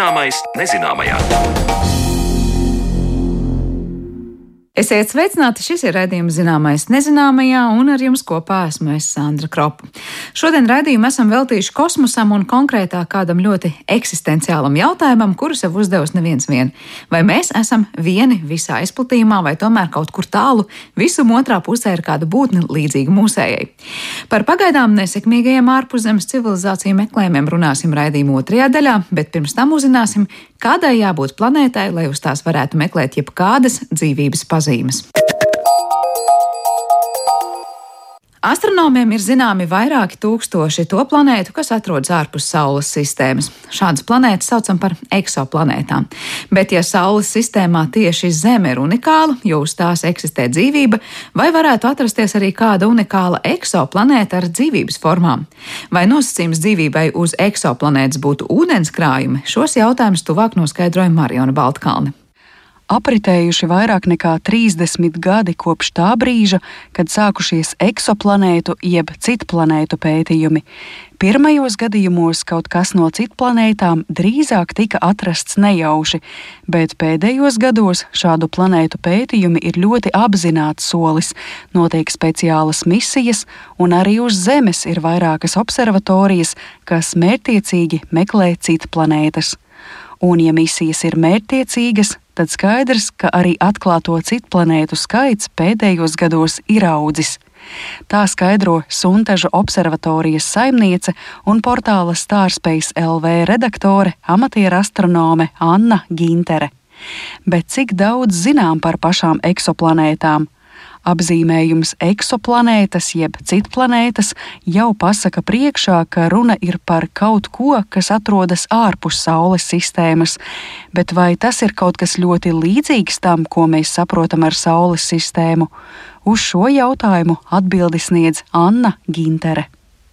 Zināmais nezināmajā. Esiet sveicināti! Šis ir raidījums zināmais nezināmajā, un ar jums kopā esmu es Sandra Kropa. Šodien raidījumu esam veltījuši kosmosam un konkrētāk kādam ļoti eksistenciālam jautājumam, kuru sev uzdevusi neviens vien. Vai mēs esam vieni visā izplatījumā, vai tomēr kaut kur tālu visum otrā pusē ir kāda būtne līdzīga mūsējai? Par pagaidām nesekmīgajiem ārpuszemes civilizāciju meklējumiem runāsim raidījuma otrajā daļā, bet pirms tam uzzināsim, kādai jābūt planētai, lai uz tās varētu meklēt jebkādas dzīvības pazīmes Astronomiem ir zināmi vairāki tūkstoši to planētu, kas atrodas ārpus Saules sistēmas. Šādas planētas saucam par eksoplanētām. Bet, ja Saules sistēmā tieši Zeme ir unikāla, jo uz tās eksistē dzīvība, vai varētu atrasties arī kāda unikāla eksoplanēta ar dzīvības formām? Vai nosacījums dzīvībai uz eksoplanētas būtu ūdenskrājumi? Šos jautājumus tuvāk noskaidroja Mariona Baltkalne. Apritējuši vairāk nekā 30 gadi kopš tā brīža, kad sākušies eksoplanētu jeb citplanētu pētījumi. Pirmajos gadījumos kaut kas no citplanētām drīzāk tika atrasts nejauši, bet pēdējos gados šādu planētu pētījumi ir ļoti apzināts solis. Notiek speciālas misijas, un arī uz Zemes ir vairākas observatorijas, kas mērķiecīgi meklē citplanētas. Un, ja misijas ir mērķtiecīgas, tad skaidrs, ka arī atklāto citplanētu skaits pēdējos gados ir audzis. Tā skaidro Suntaža observatorijas saimniece un portāla Stārspace LV redaktore, amatiera astronome Anna Gintere. Bet cik daudz zinām par pašām eksoplanētām? Apzīmējums eksoplanētas jeb citplanētas jau pasaka priekšā, ka runa ir par kaut ko, kas atrodas ārpus Saules sistēmas, bet vai tas ir kaut kas ļoti līdzīgs tam, ko mēs saprotam ar Saules sistēmu? Uz šo jautājumu atbildi sniedz Anna Gintere.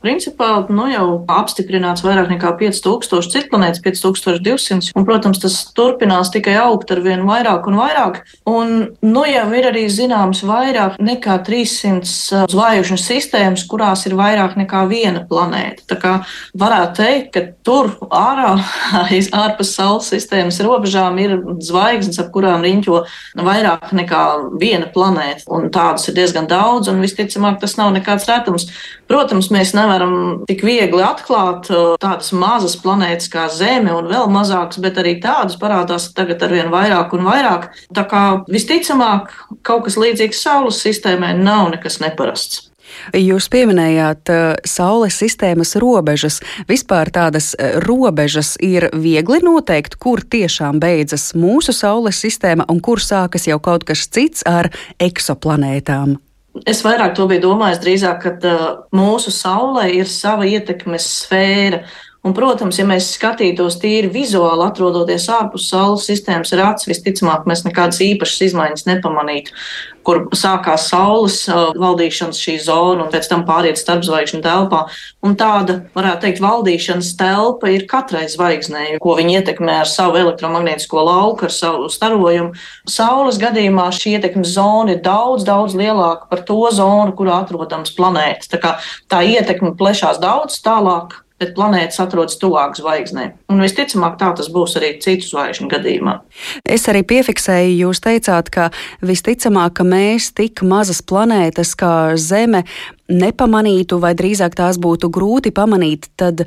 Principā nu, jau apstiprināts vairāk nekā 5000 citplanētas, 5200, un, protams, tas turpinās tikai augt ar vien vairāk un vairāk. Un nu, jau ir arī zināms vairāk nekā 300 zvaigžņu sistēmas, kurās ir vairāk nekā viena planēta. Tā kā varētu teikt, ka tur ārā, ārpus Saules sistēmas robežām, ir zvaigznes, ap kurām riņķo vairāk nekā viena planēta. Un tādas ir diezgan daudz, un visticamāk tas nav nekāds retums. Protams, mēs nevaram tik viegli atklāt uh, tādas mazas planētas kā Zeme un vēl mazākas, bet arī tādas parādās tagad ar vien vairāk un vairāk. Tā kā visticamāk kaut kas līdzīgs Saules sistēmai nav nekas neparasts. Jūs pieminējāt uh, Saules sistēmas robežas. Vispār tādas uh, robežas ir viegli noteikt, kur tiešām beidzas mūsu Saules sistēma un kur sākas jau kaut kas cits ar eksoplanētām. Es vairāk to biju domājis drīzāk, ka uh, mūsu saulē ir sava ietekmes sfēra. Un, protams, ja mēs skatītos tīri vizuāli, atrodoties ārpus Saules sistēmas rāts, visticamāk, mēs nekādas īpašas izmaiņas nepamanītu, kur sākās Saules uh, valdīšanas šī zona un pēc tam pāriet starpzvaigžņu telpā. Un tāda, varētu teikt, valdīšanas telpa ir katrai zvaigznei, ko viņi ietekmē ar savu elektromagnētisko lauku, ar savu starojumu. Saules gadījumā šī ietekmes zona ir daudz, daudz lielāka par to zonu, kurā atrodams planētas. Tā, tā ietekme plešās daudz tālāk bet planētas atrodas tuvāk zvaigznē. Un visticamāk, tā tas būs arī citu zvaigžņu gadījumā. Es arī piefiksēju, jūs teicāt, ka visticamāk, ka mēs tik mazas planētas kā Zeme nepamanītu, vai drīzāk tās būtu grūti pamanīt, tad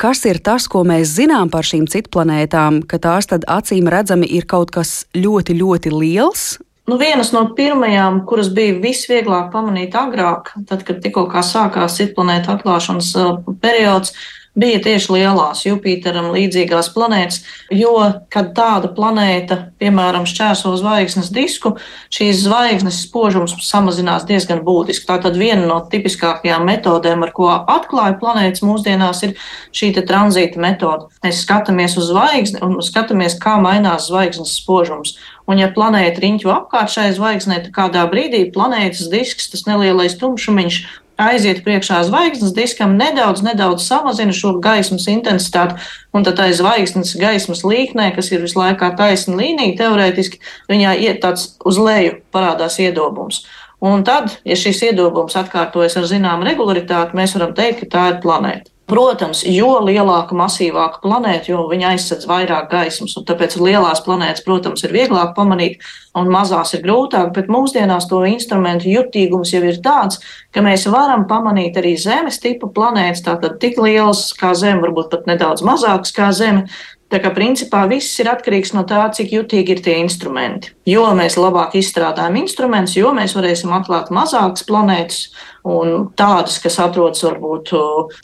kas ir tas, ko mēs zinām par šīm citplanētām, ka tās acīm redzami ir kaut kas ļoti, ļoti liels? Nu, vienas no pirmajām, kuras bija visvieglāk pamanīt agrāk, tad, kad tikko sākās citplanēta atklāšanas uh, periods, bija tieši lielās Jupiteram līdzīgās planētas, jo, kad tāda planēta, piemēram, šķērso zvaigznes disku, šīs zvaigznes spožums samazinās diezgan būtiski. Tātad viena no tipiskākajām metodēm, ar ko atklāja planētas mūsdienās, ir šī tranzīta metode. Mēs skatāmies uz zvaigzni un skatāmies, kā mainās zvaigznes spožums. Un, ja planēta riņķo apkārt šai zvaigznei, tad kādā brīdī planētas disks, tas nelielais tumšumiņš, aiziet priekšā zvaigznes diskam, nedaudz, nedaudz samazina šo gaismas intensitāti, un tad aiz zvaigznes gaismas līknē, kas ir visu laiku taisna līnija, teorētiski viņā iet tāds uz leju parādās iedobums. Un tad, ja šis iedobums atkārtojas ar zināmu regularitāti, mēs varam teikt, ka tā ir planēta. Protams, jo lielāka, masīvāka planēta, jo viņa aizsedz vairāk gaismas, un tāpēc lielās planētas, protams, ir vieglāk pamanīt, un mazās ir grūtāk, bet mūsdienās to instrumentu jutīgums jau ir tāds, ka mēs varam pamanīt arī Zemes tipa planētas, tātad tik lielas kā Zeme, varbūt pat nedaudz mazākas kā Zeme, Tā kā principā viss ir atkarīgs no tā, cik jutīgi ir tie instrumenti. Jo mēs labāk izstrādājam instrumentus, jo mēs varēsim atklāt mazākas planētas un tādas, kas atrodas varbūt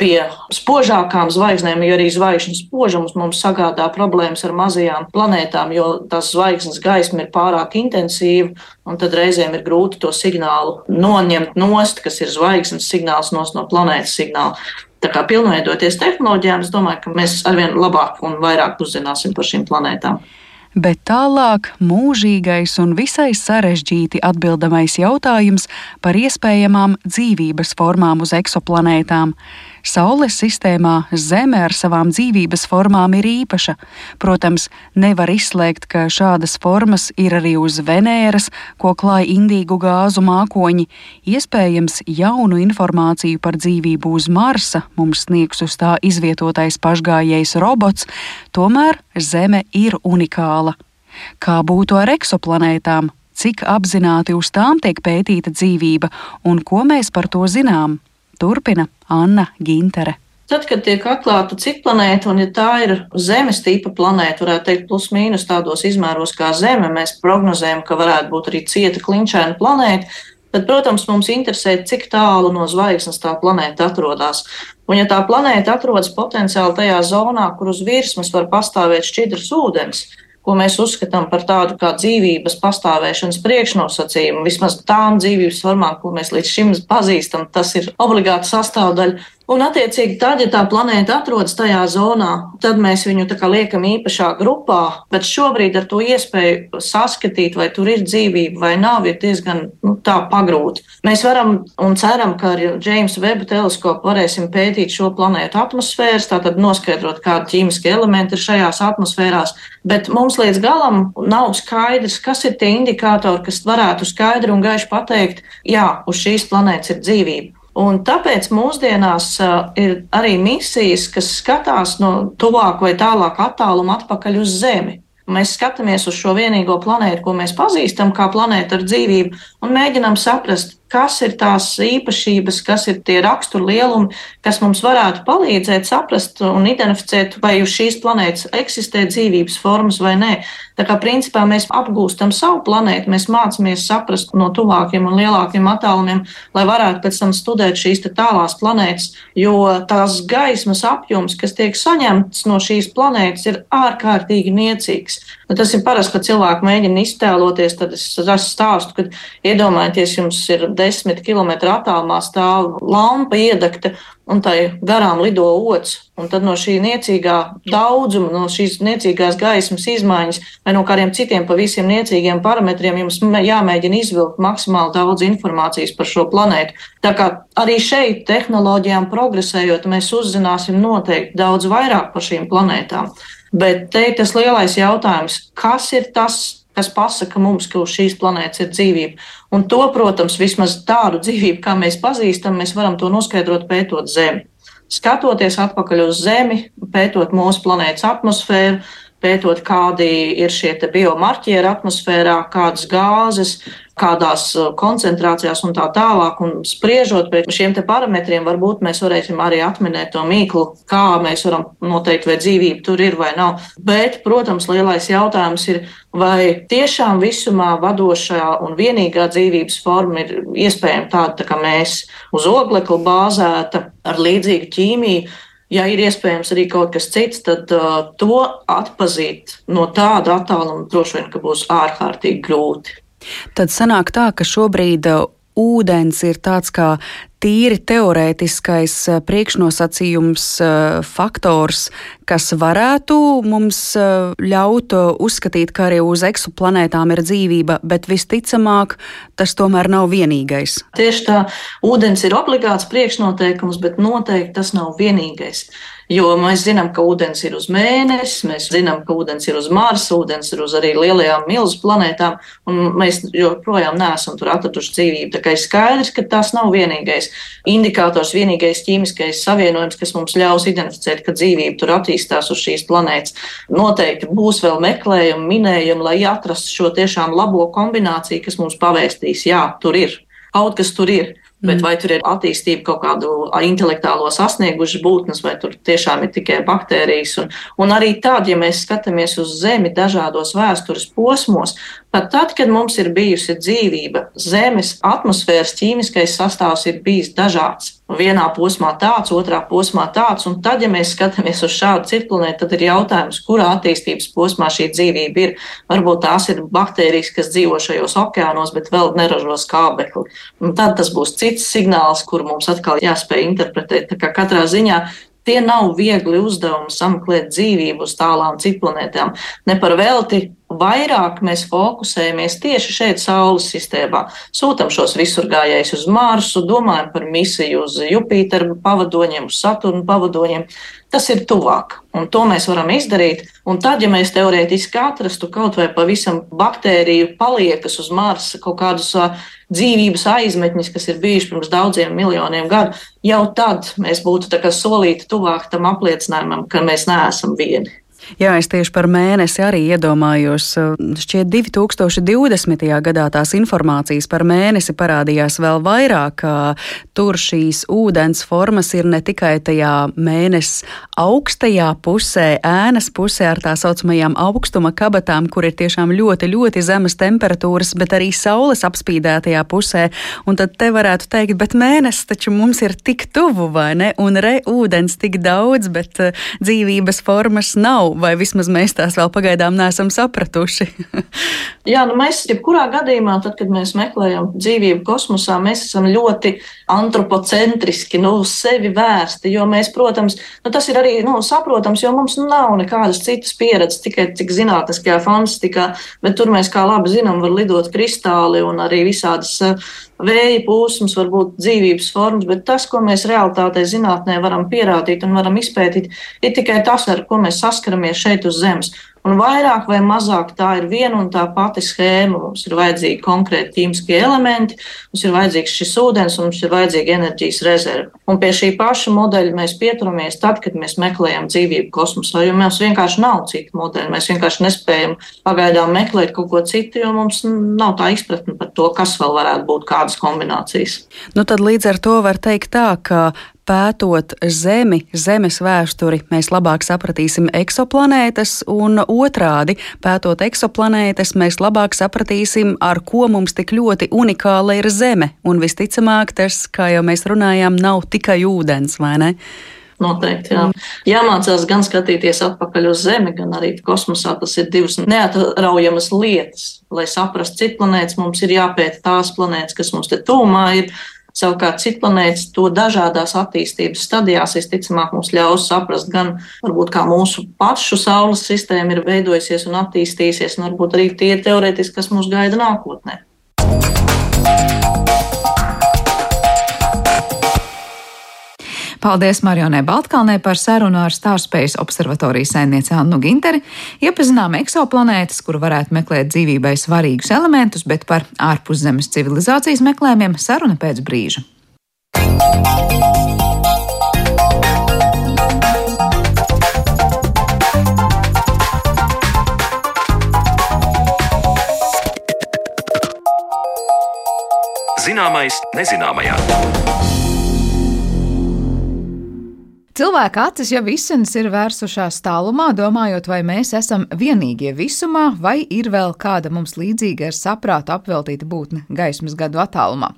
pie spožākām zvaigznēm, jo arī zvaigžņu spožums mums sagādā problēmas ar mazajām planētām, jo tās zvaigznes gaisma ir pārāk intensīva, un tad reizēm ir grūti to signālu noņemt nost, kas ir zvaigznes signāls no planētas signāla. Tā kā pilnveidoties tehnoloģijām, es domāju, ka mēs arvien labāk un vairāk uzzināsim par šīm planētām. Bet tālāk mūžīgais un visai sarežģīti atbildamais jautājums par iespējamām dzīvības formām uz eksoplanētām. Saules sistēmā Zeme ar savām dzīvības formām ir īpaša. Protams, nevar izslēgt, ka šādas formas ir arī uz Venēras, ko klāja indīgu gāzu mākoņi. Iespējams, jaunu informāciju par dzīvību uz Marsa mums sniegs uz tā izvietotais pašgājējs robots, tomēr Zeme ir unikāla. Kā būtu ar eksoplanētām? Cik apzināti uz tām tiek pētīta dzīvība un ko mēs par to zinām? Turpina Anna Gintere. Tad, kad tiek atklāta cita planēta, un ja tā ir Zemes tipa planēta, varētu teikt, plus mīnus tādos izmēros kā Zeme, mēs prognozējam, ka varētu būt arī cieta klinšaina planēta. Tad, protams, mums interesē, cik tālu no zvaigznes tā planēta atrodas. Un, ja tā planēta atrodas potenciāli tajā zonā, kur uz virsmas var pastāvēt šķidrs ūdens, ko mēs uzskatām par tādu kā dzīvības pastāvēšanas priekšnosacījumu. Vismaz tām dzīvības formām, ko mēs līdz šim pazīstam, tas ir obligāti sastāvdaļa Un, attiecīgi, tad, ja tā planēta atrodas tajā zonā, tad mēs viņu liekam īpašā grupā. Bet šobrīd ar to iespēju saskatīt, vai tur ir dzīvība vai nav, ir diezgan nu, pagrūti. Mēs varam un ceram, ka ar James Webb teleskopu varēsim pētīt šo planētu atmosfēras, tātad noskaidrot, kādi ķīmiskie elementi ir šajās atmosfērās. Bet mums līdz galam nav skaidrs, kas ir tie indikātori, kas varētu skaidri un gaiši pateikt, jā, uz šīs planētas ir dzīvība. Un tāpēc mūsdienās uh, ir arī misijas, kas skatās no tuvāk vai tālāk attāluma atpakaļ uz Zemi. Mēs skatāmies uz šo vienīgo planētu, ko mēs pazīstam kā planētu ar dzīvību, un mēģinām saprast, kas ir tās īpašības, kas ir tie raksturlielumi, kas mums varētu palīdzēt saprast un identificēt, vai uz šīs planētas eksistē dzīvības formas vai nē. Tā kā principā mēs apgūstam savu planētu, mēs mācāmies saprast no tuvākiem un lielākiem attālumiem, lai varētu pēc tam studēt šīs tālās planētas, jo tās gaismas apjoms, kas tiek saņemts no šīs planētas, ir ārkārtīgi niecīgs. Nu, tas ir parasti, kad cilvēki mēģina iztēloties, tad es stāstu, kad iedomājieties, jums ir desmit km attālumā stāv lampa iedegta un tai garām lido ots. Un tad no šī niecīgā daudzuma, no šīs niecīgās gaismas izmaiņas vai no kādiem citiem pavisam niecīgiem parametriem jums jāmēģina izvilkt maksimāli daudz informācijas par šo planētu. Tā kā arī šeit tehnoloģijām progresējot, mēs uzzināsim noteikti daudz vairāk par šīm planētām. Bet te ir tas lielais jautājums, kas ir tas, kas pasaka mums, ka uz šīs planētas ir dzīvība. Un to, protams, vismaz tādu dzīvību, kā mēs pazīstam, mēs varam to noskaidrot pētot Zemi. Skatoties atpakaļ uz Zemi, pētot mūsu planētas atmosfēru, pētot, kādi ir šie biomarķieri atmosfērā, kādas gāzes, kādās uh, koncentrācijās un tā tālāk. Un spriežot pēc šiem parametriem, varbūt mēs varēsim arī atminēt to mīklu, kā mēs varam noteikt, vai dzīvība tur ir vai nav. Bet, protams, lielais jautājums ir, vai tiešām visumā vadošā un vienīgā dzīvības forma ir iespējama tāda tā kā mēs uz oglekli bāzēta ar līdzīgu ķīmiju. Ja ir iespējams arī kaut kas cits, tad uh, to atpazīt no tāda attāluma droši vien būs ārkārtīgi grūti. Tad sanāk tā, ka šobrīd uh, ūdens ir tāds kā tīri teorētiskais uh, priekšnosacījums, uh, faktors, kas varētu mums ļaut uzskatīt, ka arī uz eksoplanētām ir dzīvība, bet visticamāk tas tomēr nav vienīgais. Tieši tā, ūdens ir obligāts priekšnoteikums, bet noteikti tas nav vienīgais. Jo mēs zinām, ka ūdens ir uz mēnesi, mēs zinām, ka ūdens ir uz Marsa, ūdens ir uz arī lielajām milzu planētām, un mēs joprojām neesam tur atraduši dzīvību. Tā kā ir skaidrs, ka tas nav vienīgais indikators, vienīgais ķīmiskais savienojums, kas mums ļaus identificēt, ka dzīvība tur attīstās uz šīs planētas. Noteikti būs vēl meklējumi, minējumi, lai atrastu šo tiešām labo kombināciju, kas mums pavēstīs, jā, tur ir. Kaut kas tur ir. Bet mm. vai tur ir attīstība kaut kādu intelektuālo sasnieguši būtnes, vai tur tiešām ir tikai baktērijas? Un, un arī tad, ja mēs skatāmies uz Zemi dažādos vēstures posmos, pat tad, kad mums ir bijusi dzīvība, Zemes atmosfēras ķīmiskais sastāvs ir bijis dažāds. Vienā posmā tāds, otrā posmā tāds, un tad, ja mēs skatāmies uz šādu cirkulēnu, tad ir jautājums, kurā attīstības posmā šī dzīvība ir. Varbūt tās ir baktērijas, kas dzīvo šajos okeānos, bet vēl neražo skābekli. Un tad tas būs cits signāls, kur mums atkal jāspēj interpretēt. Tā kā katrā ziņā tie nav viegli uzdevumi sameklēt dzīvību uz tālām citplanētām. Ne par velti vairāk mēs fokusējamies tieši šeit, Saules sistēmā. Sūtām šos visurgājējus uz Marsu, domājam par misiju uz Jupiteru pavadoņiem, uz Saturnu pavadoņiem. Tas ir tuvāk, un to mēs varam izdarīt. Un tad, ja mēs teorētiski atrastu kaut vai pavisam baktēriju paliekas uz Marsa, kaut kādus dzīvības aizmetņus, kas ir bijuši pirms daudziem miljoniem gadu, jau tad mēs būtu solīti tuvāk tam apliecinājumam, ka mēs neesam vieni. Jā, es tieši par mēnesi arī iedomājos. Šķiet, 2020. gadā tās informācijas par mēnesi parādījās vēl vairāk. Tur šīs ūdens formas ir ne tikai tajā mēnesis augstajā pusē, ēnas pusē ar tā saucamajām augstuma kabatām, kur ir tiešām ļoti, ļoti zemas temperatūras, bet arī saules apspīdētajā pusē. Un tad te varētu teikt, bet mēnesis taču mums ir tik tuvu, vai ne? Un re ūdens tik daudz, bet dzīvības formas nav vai vismaz mēs tās vēl pagaidām neesam sapratuši. Jā, nu mēs jebkurā gadījumā, tad, kad mēs meklējam dzīvību kosmosā, mēs esam ļoti antropocentriski, nu, uz sevi vērsti, jo mēs, protams, nu, tas ir arī nu, saprotams, jo mums nav nekādas citas pieredzes, tikai cik zinātniskajā fantastikā, bet tur mēs, kā labi zinām, var lidot kristāli un arī visādas vēja plūsmas, varbūt dzīvības formas, bet tas, ko mēs realitātē zinātnē varam pierādīt un varam izpētīt, ir tikai tas, ar ko mēs saskaramies šeit uz Zemes. Un vairāk vai mazāk tā ir viena un tā pati schēma. Mums ir vajadzīgi konkrēti ķīmiskie elementi, mums ir vajadzīgs šis ūdens un mums ir vajadzīga enerģijas rezerve. Un pie šī paša modeļa mēs pieturamies tad, kad mēs meklējam dzīvību kosmosā, jo mums vienkārši nav citu modeļu. Mēs vienkārši nespējam pagaidām meklēt kaut ko citu, jo mums nav tā izpratne par to, kas vēl varētu būt kādas kombinācijas. Nu, tad līdz ar to var teikt tā, ka pētot Zemi, Zemes vēsturi, mēs labāk sapratīsim eksoplanētas, un otrādi pētot eksoplanētas, mēs labāk sapratīsim, ar ko mums tik ļoti unikāla ir Zeme. Un visticamāk, tas, kā jau mēs runājām, nav tikai ūdens, vai ne? Noteikti, jā. Jāmācās gan skatīties atpakaļ uz Zemi, gan arī kosmosā. Tas ir divas neatraujamas lietas. Lai saprastu citu planētu, mums ir jāpēta tās planētas, kas mums te tūmā ir, Savukārt citplanētas to dažādās attīstības stadijās visticamāk mums ļaus saprast gan varbūt kā mūsu pašu Saules sistēma ir veidojusies un attīstījusies, un varbūt arī tie teorētiski, kas mūs gaida nākotnē. Paldies Marionai Baltkalnē par sarunu ar Stārspace observatorijas saimnieci Annu Ginteri. Iepazinām eksoplanētas, kur varētu meklēt dzīvībai svarīgus elementus, bet par ārpuszemes civilizācijas meklējumiem saruna pēc brīža. Zināmais nezināmajā. Cilvēka acis jau izsenis ir vērsušās tālumā, domājot, vai mēs esam vienīgie visumā, vai ir vēl kāda mums līdzīga ar saprātu apveltīta būtne gaismas gadu attālumā.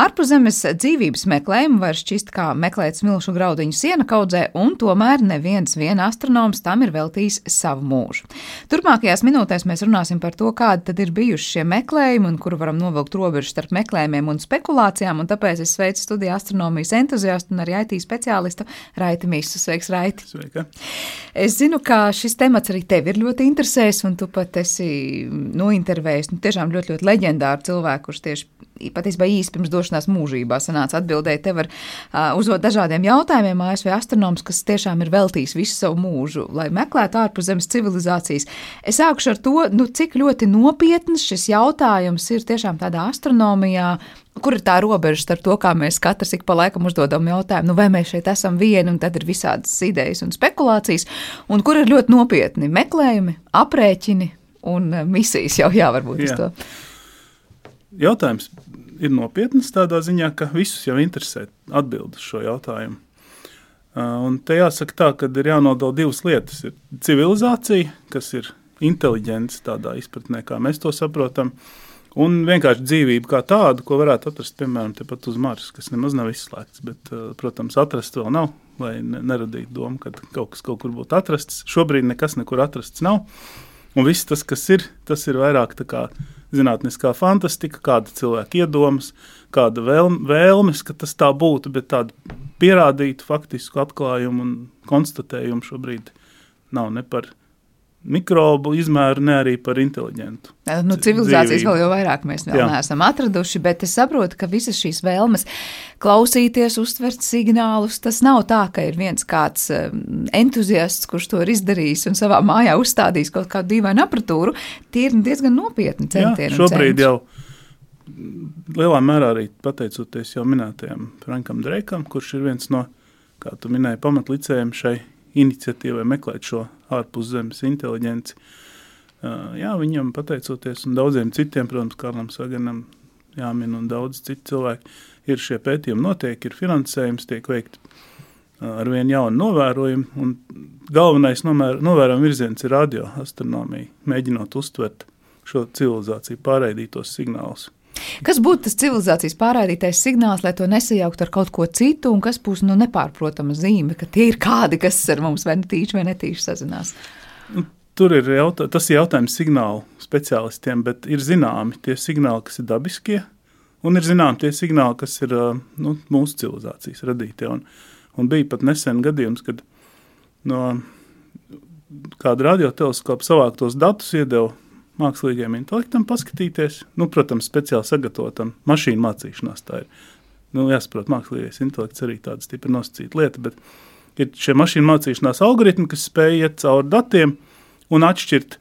Ārpuszemes dzīvības meklējumu var šķist kā meklēt smilšu graudiņu siena kaudzē, un tomēr neviens vien astronoms tam ir veltījis savu mūžu. Turpmākajās minūtēs mēs runāsim par to, kādi tad ir bijuši šie meklējumi un kuru varam novilkt robežu starp meklējumiem un spekulācijām, un tāpēc es sveicu studiju astronomijas entuziastu un arī IT speciālistu Raitu. Raiti Mīsu. Sveiks, Raiti! Sveika. Es zinu, ka šis temats arī tevi ir ļoti interesējis, un tu pat esi nointervējis nu, tiešām ļoti, ļoti leģendāru cilvēku, kurš tieši patiesībā īsi pirms došanās mūžībā sanāca atbildēt. Te var uh, uzdot dažādiem jautājumiem. ASV astronoms, kas tiešām ir veltījis visu savu mūžu, lai meklētu ārpuszemes civilizācijas. Es sākušu ar to, nu, cik ļoti nopietns šis jautājums ir tiešām tādā astronomijā. Kur ir tā robeža starp to, kā mēs katrs ik pa laikam uzdodam jautājumu, nu, vai mēs šeit esam vieni, un tad ir visādas idejas un spekulācijas, un kur ir ļoti nopietni meklējumi, aprēķini un misijas jau jā, varbūt jā. uz to. Jautājums ir nopietns tādā ziņā, ka visus jau interesē atbildēt uz šo jautājumu. Un te jāsaka tā, ka ir jānodala divas lietas. Ir civilizācija, kas ir inteliģents tādā izpratnē, kā mēs to saprotam, un vienkārši dzīvība kā tāda, ko varētu atrast, piemēram, tepat uz Marsa, kas nemaz nav izslēgts, bet, protams, atrast vēl nav, lai neradītu domu, ka kaut kas kaut kur būtu atrasts. Šobrīd nekas nekur atrasts nav, un viss tas, kas ir, tas ir vairāk tā kā zinātniskā fantastika, kāda cilvēka iedomas, kāda vēlme, vēlmes, ka tas tā būtu, bet tādu pierādītu faktisku atklājumu un konstatējumu šobrīd nav ne par mikrobu izmēru, ne arī par inteliģentu. Nu, civilizācijas dzīvību. vēl jau vairāk mēs vēl Jā. neesam atraduši, bet es saprotu, ka visas šīs vēlmes klausīties, uztvert signālus, tas nav tā, ka ir viens kāds entuziasts, kurš to ir izdarījis un savā mājā uzstādījis kaut kādu dīvainu apatūru. Tie ir diezgan nopietni centieni. Jā, šobrīd jau lielā mērā arī pateicoties jau minētajam Frankam Dreikam, kurš ir viens no, kā tu minēji, pamatlicējiem šai iniciatīvai meklēt šo ārpuszemes inteliģenci. Jā, viņam pateicoties un daudziem citiem, protams, Karlam Saganam, jāmin un daudz citu cilvēku, ir šie pētījumi notiek, ir finansējums, tiek veikti ar vien jaunu novērojumu, un galvenais novērojuma virziens ir radioastronomija, mēģinot uztvert šo civilizāciju pārraidītos signālus. Kas būtu tas civilizācijas pārraidītais signāls, lai to nesajaukt ar kaut ko citu, un kas būs nu, nepārprotama zīme, ka tie ir kādi, kas ar mums vai netīši vai netīši sazinās? Nu, tur ir jautā, tas ir jautājums signālu speciālistiem, bet ir zināmi tie signāli, kas ir dabiskie, un ir zināmi tie signāli, kas ir nu, mūsu civilizācijas radītie. Un, un bija pat nesen gadījums, kad no kāda radioteleskopa savāktos datus iedeva mākslīgiem intelektam paskatīties. Nu, protams, speciāli sagatavotam mašīnu mācīšanās. Tā ir nu, jāsaprot, mākslīgais intelekts arī tāda stipri nosacīta lieta. Bet ir šie mašīnu mācīšanās algoritmi, kas spēj iet cauri datiem un atšķirt,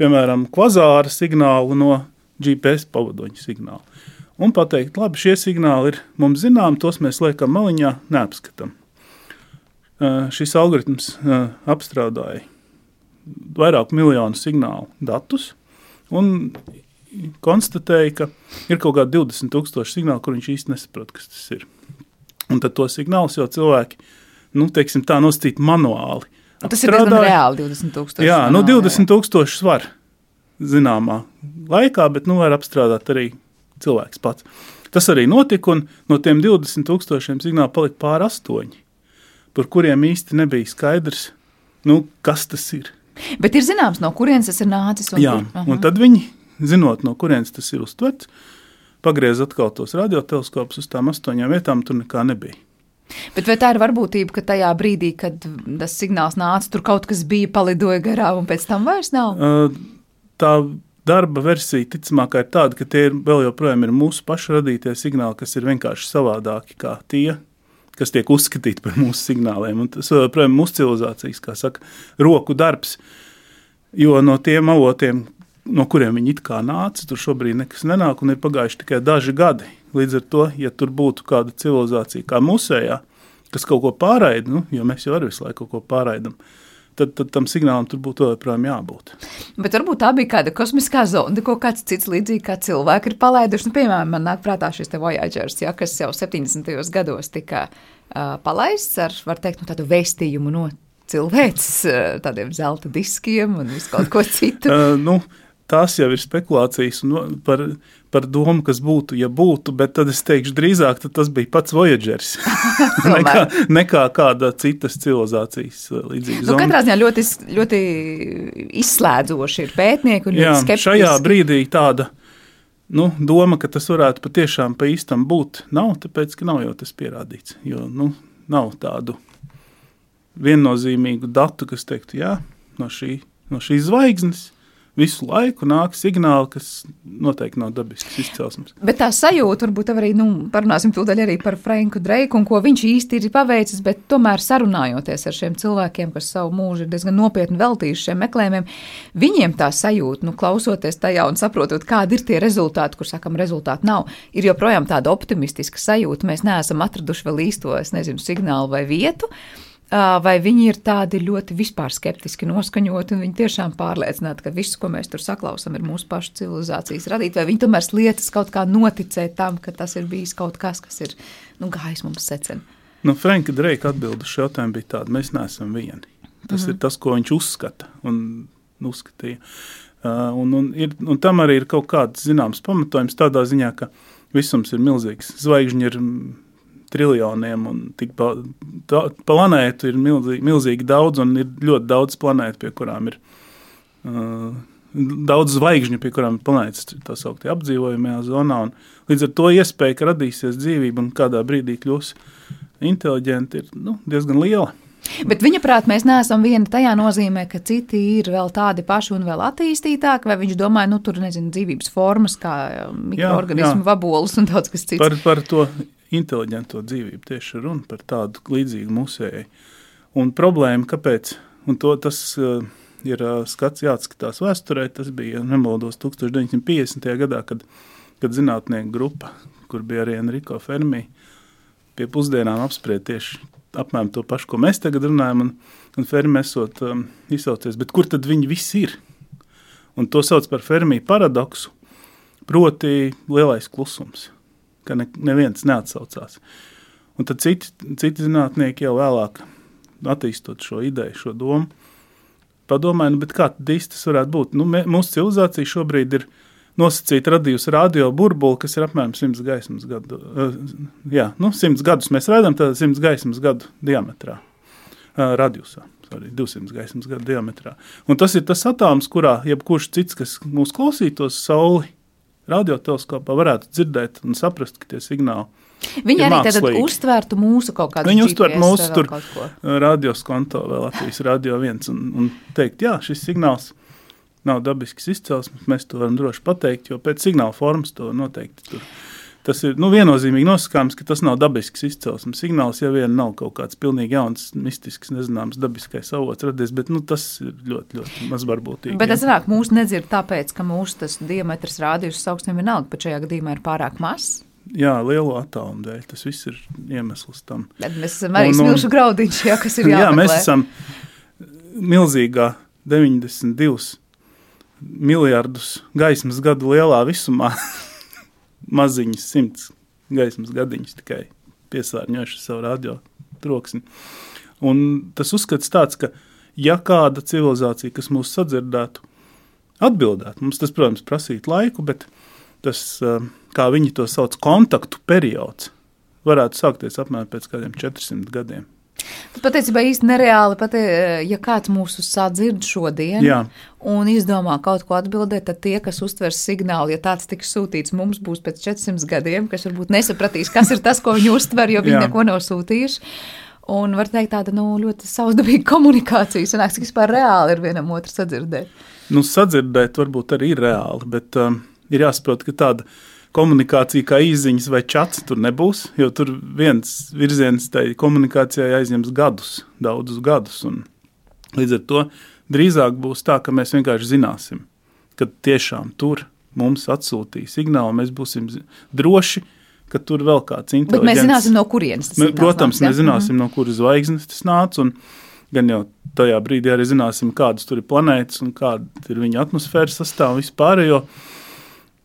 piemēram, kvazāra signālu no GPS pavadoņa signāla. Un pateikt, labi, šie signāli ir mums zināmi, tos mēs liekam maliņā, neapskatām. Uh, šis algoritms uh, apstrādāja vairāku miljonu signālu datus, un konstatēja, ka ir kaut kādi 20,000 signāli, kur viņš īsti nesaprot, kas tas ir. Un tad to signālus jau cilvēki, nu, teiksim, tā nostīt manuāli. Un tas apstrādāja. ir diezgan reāli 20,000. Jā, nu, 20,000 var zināmā laikā, bet nu var apstrādāt arī cilvēks pats. Tas arī notika, un no tiem 20,000 signālu palika pāri astoņi, par kuriem īsti nebija skaidrs, nu, kas tas ir. Bet ir zināms, no kurienes tas ir nācis. Un Jā, kur? un tad viņi, zinot, no kurienes tas ir uztverts, pagriez atkal tos radioteleskopus uz tām astoņām vietām, tur nekā nebija. Bet vai tā ir varbūtība, ka tajā brīdī, kad tas signāls nāca, tur kaut kas bija, palidoja garām, un pēc tam vairs nav? Tā darba versija ticamāk ir tāda, ka tie ir vēl joprojām ir mūsu pašu radītie signāli, kas ir vienkārši savādāki kā tie, kas tiek uzskatīti par mūsu signāliem. Un tas, protams, mūsu civilizācijas, kā saka, roku darbs. Jo no tiem avotiem, no kuriem viņi it kā nāca, tur šobrīd nekas nenāk, un ir pagājuši tikai daži gadi. Līdz ar to, ja tur būtu kāda civilizācija kā mūsējā, kas kaut ko pārraida, nu, jo mēs jau arī visu laiku kaut ko pārraidām, tad, tad tam signālam tur būtu joprojām jābūt. Bet varbūt tā bija kāda kosmiskā zona, ko kāds cits līdzīgi kā cilvēki ir palaiduši. Nu, piemēram, man nāk prātā šis Voyagers, ja, kas jau 70. gados tika uh, palaists ar, var teikt, nu, tādu vēstījumu no cilvēks, uh, tādiem zelta diskiem un visu kaut ko citu. uh, nu, tās jau ir spekulācijas par, par domu, kas būtu, ja būtu, bet tad es teikšu, drīzāk tas bija pats Voyagers nekā, nekā kāda citas civilizācijas uh, līdzīga. Nu, katrā ziņā ļoti, ļoti izslēdzoši ir pētnieki un Jā, skeptiski. Šajā brīdī tāda nu, doma, ka tas varētu patiešām pa īstam būt, nav, tāpēc, ka nav jau tas pierādīts, jo nu, nav tādu viennozīmīgu datu, kas teiktu, jā, no, šī, no šīs zvaigznes visu laiku nāk signāli, kas noteikti nav dabisks izcelsmes. Bet tā sajūta, varbūt arī, nu, parunāsim tūdaļ arī par Franku Dreiku un ko viņš īsti ir paveicis, bet tomēr sarunājoties ar šiem cilvēkiem, kas savu mūžu ir diezgan nopietni veltījuši šiem meklējumiem, viņiem tā sajūta, nu, klausoties tajā un saprotot, kādi ir tie rezultāti, kur sakam, rezultāti nav, ir joprojām tāda optimistiska sajūta. Mēs neesam atraduši vēl īsto, es nezinu, signālu vai vietu vai viņi ir tādi ļoti vispār skeptiski noskaņoti, un viņi tiešām pārliecināti, ka viss, ko mēs tur saklausām, ir mūsu pašu civilizācijas radīts, vai viņi tomēr lietas kaut kā noticēt tam, ka tas ir bijis kaut kas, kas ir nu, gājis mums secen. Nu, Franka Dreika atbilde šo jautājumu bija tāda, mēs neesam vieni. Tas mm -hmm. ir tas, ko viņš uzskata un uzskatīja. Uh, un, un, ir, un tam arī ir kaut kāds zināms pamatojums tādā ziņā, ka visums ir milzīgs. Zvaigžņi ir triljoniem, un tik pa, tā, planētu ir milzīgi, milzīgi daudz, un ir ļoti daudz planētu, pie kurām ir uh, daudz zvaigžņu, pie kurām ir planētas tā sauktie apdzīvojamajā zonā, līdz ar to iespēja, ka radīsies dzīvība un kādā brīdī kļūs inteliģenti, ir nu, diezgan liela. Bet viņa prāt, mēs neesam vieni tajā nozīmē, ka citi ir vēl tādi paši un vēl attīstītāki, vai viņš domāja, nu, tur nezinu, dzīvības formas, kā mikroorganismu, vabolus un daudz kas cits. Par, par to inteliģento dzīvību. Tieši runa par tādu līdzīgu musēju. Un problēma, kāpēc, un to tas uh, ir uh, skats jāatskatās vēsturē, tas bija, nemaldos, 1950. gadā, kad, kad zinātnieku grupa, kur bija arī Enrico Fermi, pie pusdienām apspried tieši apmēram to pašu, ko mēs tagad runājam, un, un Fermi esot um, izsaucies, bet kur tad viņi visi ir? Un to sauc par Fermi paradoksu, proti lielais klusums ka ne, neviens neatsaucās. Un tad citi, citi zinātnieki jau vēlāk, attīstot šo ideju, šo domu, padomāja, nu, kā tas varētu būt. Nu, mē, mūsu civilizācija šobrīd ir nosacīta radījusi radio burbuli, kas ir apmēram 100 gaismas gadu. Uh, jā, nu, 100 gadus mēs redzam, tad 100 gaismas gadu diametrā, uh, radiusā. Sorry, 200 gaismas gadu diametrā. Un tas ir tas atoms, kurā jebkurš cits, kas mūs klausītos, sauli radioteleskopā varētu dzirdēt un saprast, ka tie signāli Viņi arī tātad uztvērtu mūsu kaut kādu Viņi uztvērtu mūsu tur radioskonto vēl Latvijas radio viens un, un teikt, jā, šis signāls nav dabisks izcelsmes, mēs to varam droši pateikt, jo pēc signāla formas to noteikti tur Tas ir nu, viennozīmīgi nosakāms, ka tas nav dabisks izcelsmes signāls. Ja vien nav kaut kāds pilnīgi jauns, mistisks, nezināms, dabiskais avots radies, bet nu, tas ir ļoti, ļoti maz varbūtīgi. Bet tas nāk mūsu nedzird tāpēc, ka mūsu tas diametrs rādījus sauksnēm vienalga, bet šajā gadījumā ir pārāk mazs. Jā, lielo attālumu dēļ. Tas viss ir iemesls tam. Bet mēs esam arī smilšu graudiņš, jā, kas ir jāmeklē. jā, mēs esam milzīgā 92 miljardus gaismas gadu lielā visumā. maziņas, simts gaismas gadiņas tikai piesārņojuši savu radio troksni. Un tas uzskats tāds, ka ja kāda civilizācija, kas mūs sadzirdētu, atbildētu, mums tas, protams, prasītu laiku, bet tas, kā viņi to sauc, kontaktu periods, varētu sākties apmēram pēc kādiem 400 gadiem. Patiesībā īsti nereāli, pat ja kāds mūsu sadzird šodien Jā. un izdomā kaut ko atbildēt, tad tie, kas uztvers signālu, ja tāds tiks sūtīts, mums būs pēc 400 gadiem, kas varbūt nesapratīs, kas ir tas, ko viņi uztver, jo viņi Jā. neko nav sūtījuši. Un var teikt, tāda nu, ļoti savsdabīga komunikācija. Sanāks, ka vispār reāli ir vienam otru sadzirdēt. Nu, sadzirdēt varbūt arī ir reāli, bet um, ir jāsaprot, ka tāda ir komunikācija kā īsiņas vai čats tur nebūs, jo tur viens virziens tai komunikācijai aizņems gadus, daudzus gadus. Līdz ar to drīzāk būs tā, ka mēs vienkārši zināsim, ka tiešām tur mums atsūtīja signālu, mēs būsim droši, ka tur vēl kāds inteliģents. Bet mēs zināsim, no kurienes tas nāc. Protams, nāc, mēs zināsim, no kuras zvaigznes tas nāca, un gan jau tajā brīdī arī zināsim, kādas tur ir planētas un kāda ir viņa atmosfēras sastāv vispārējo. Jo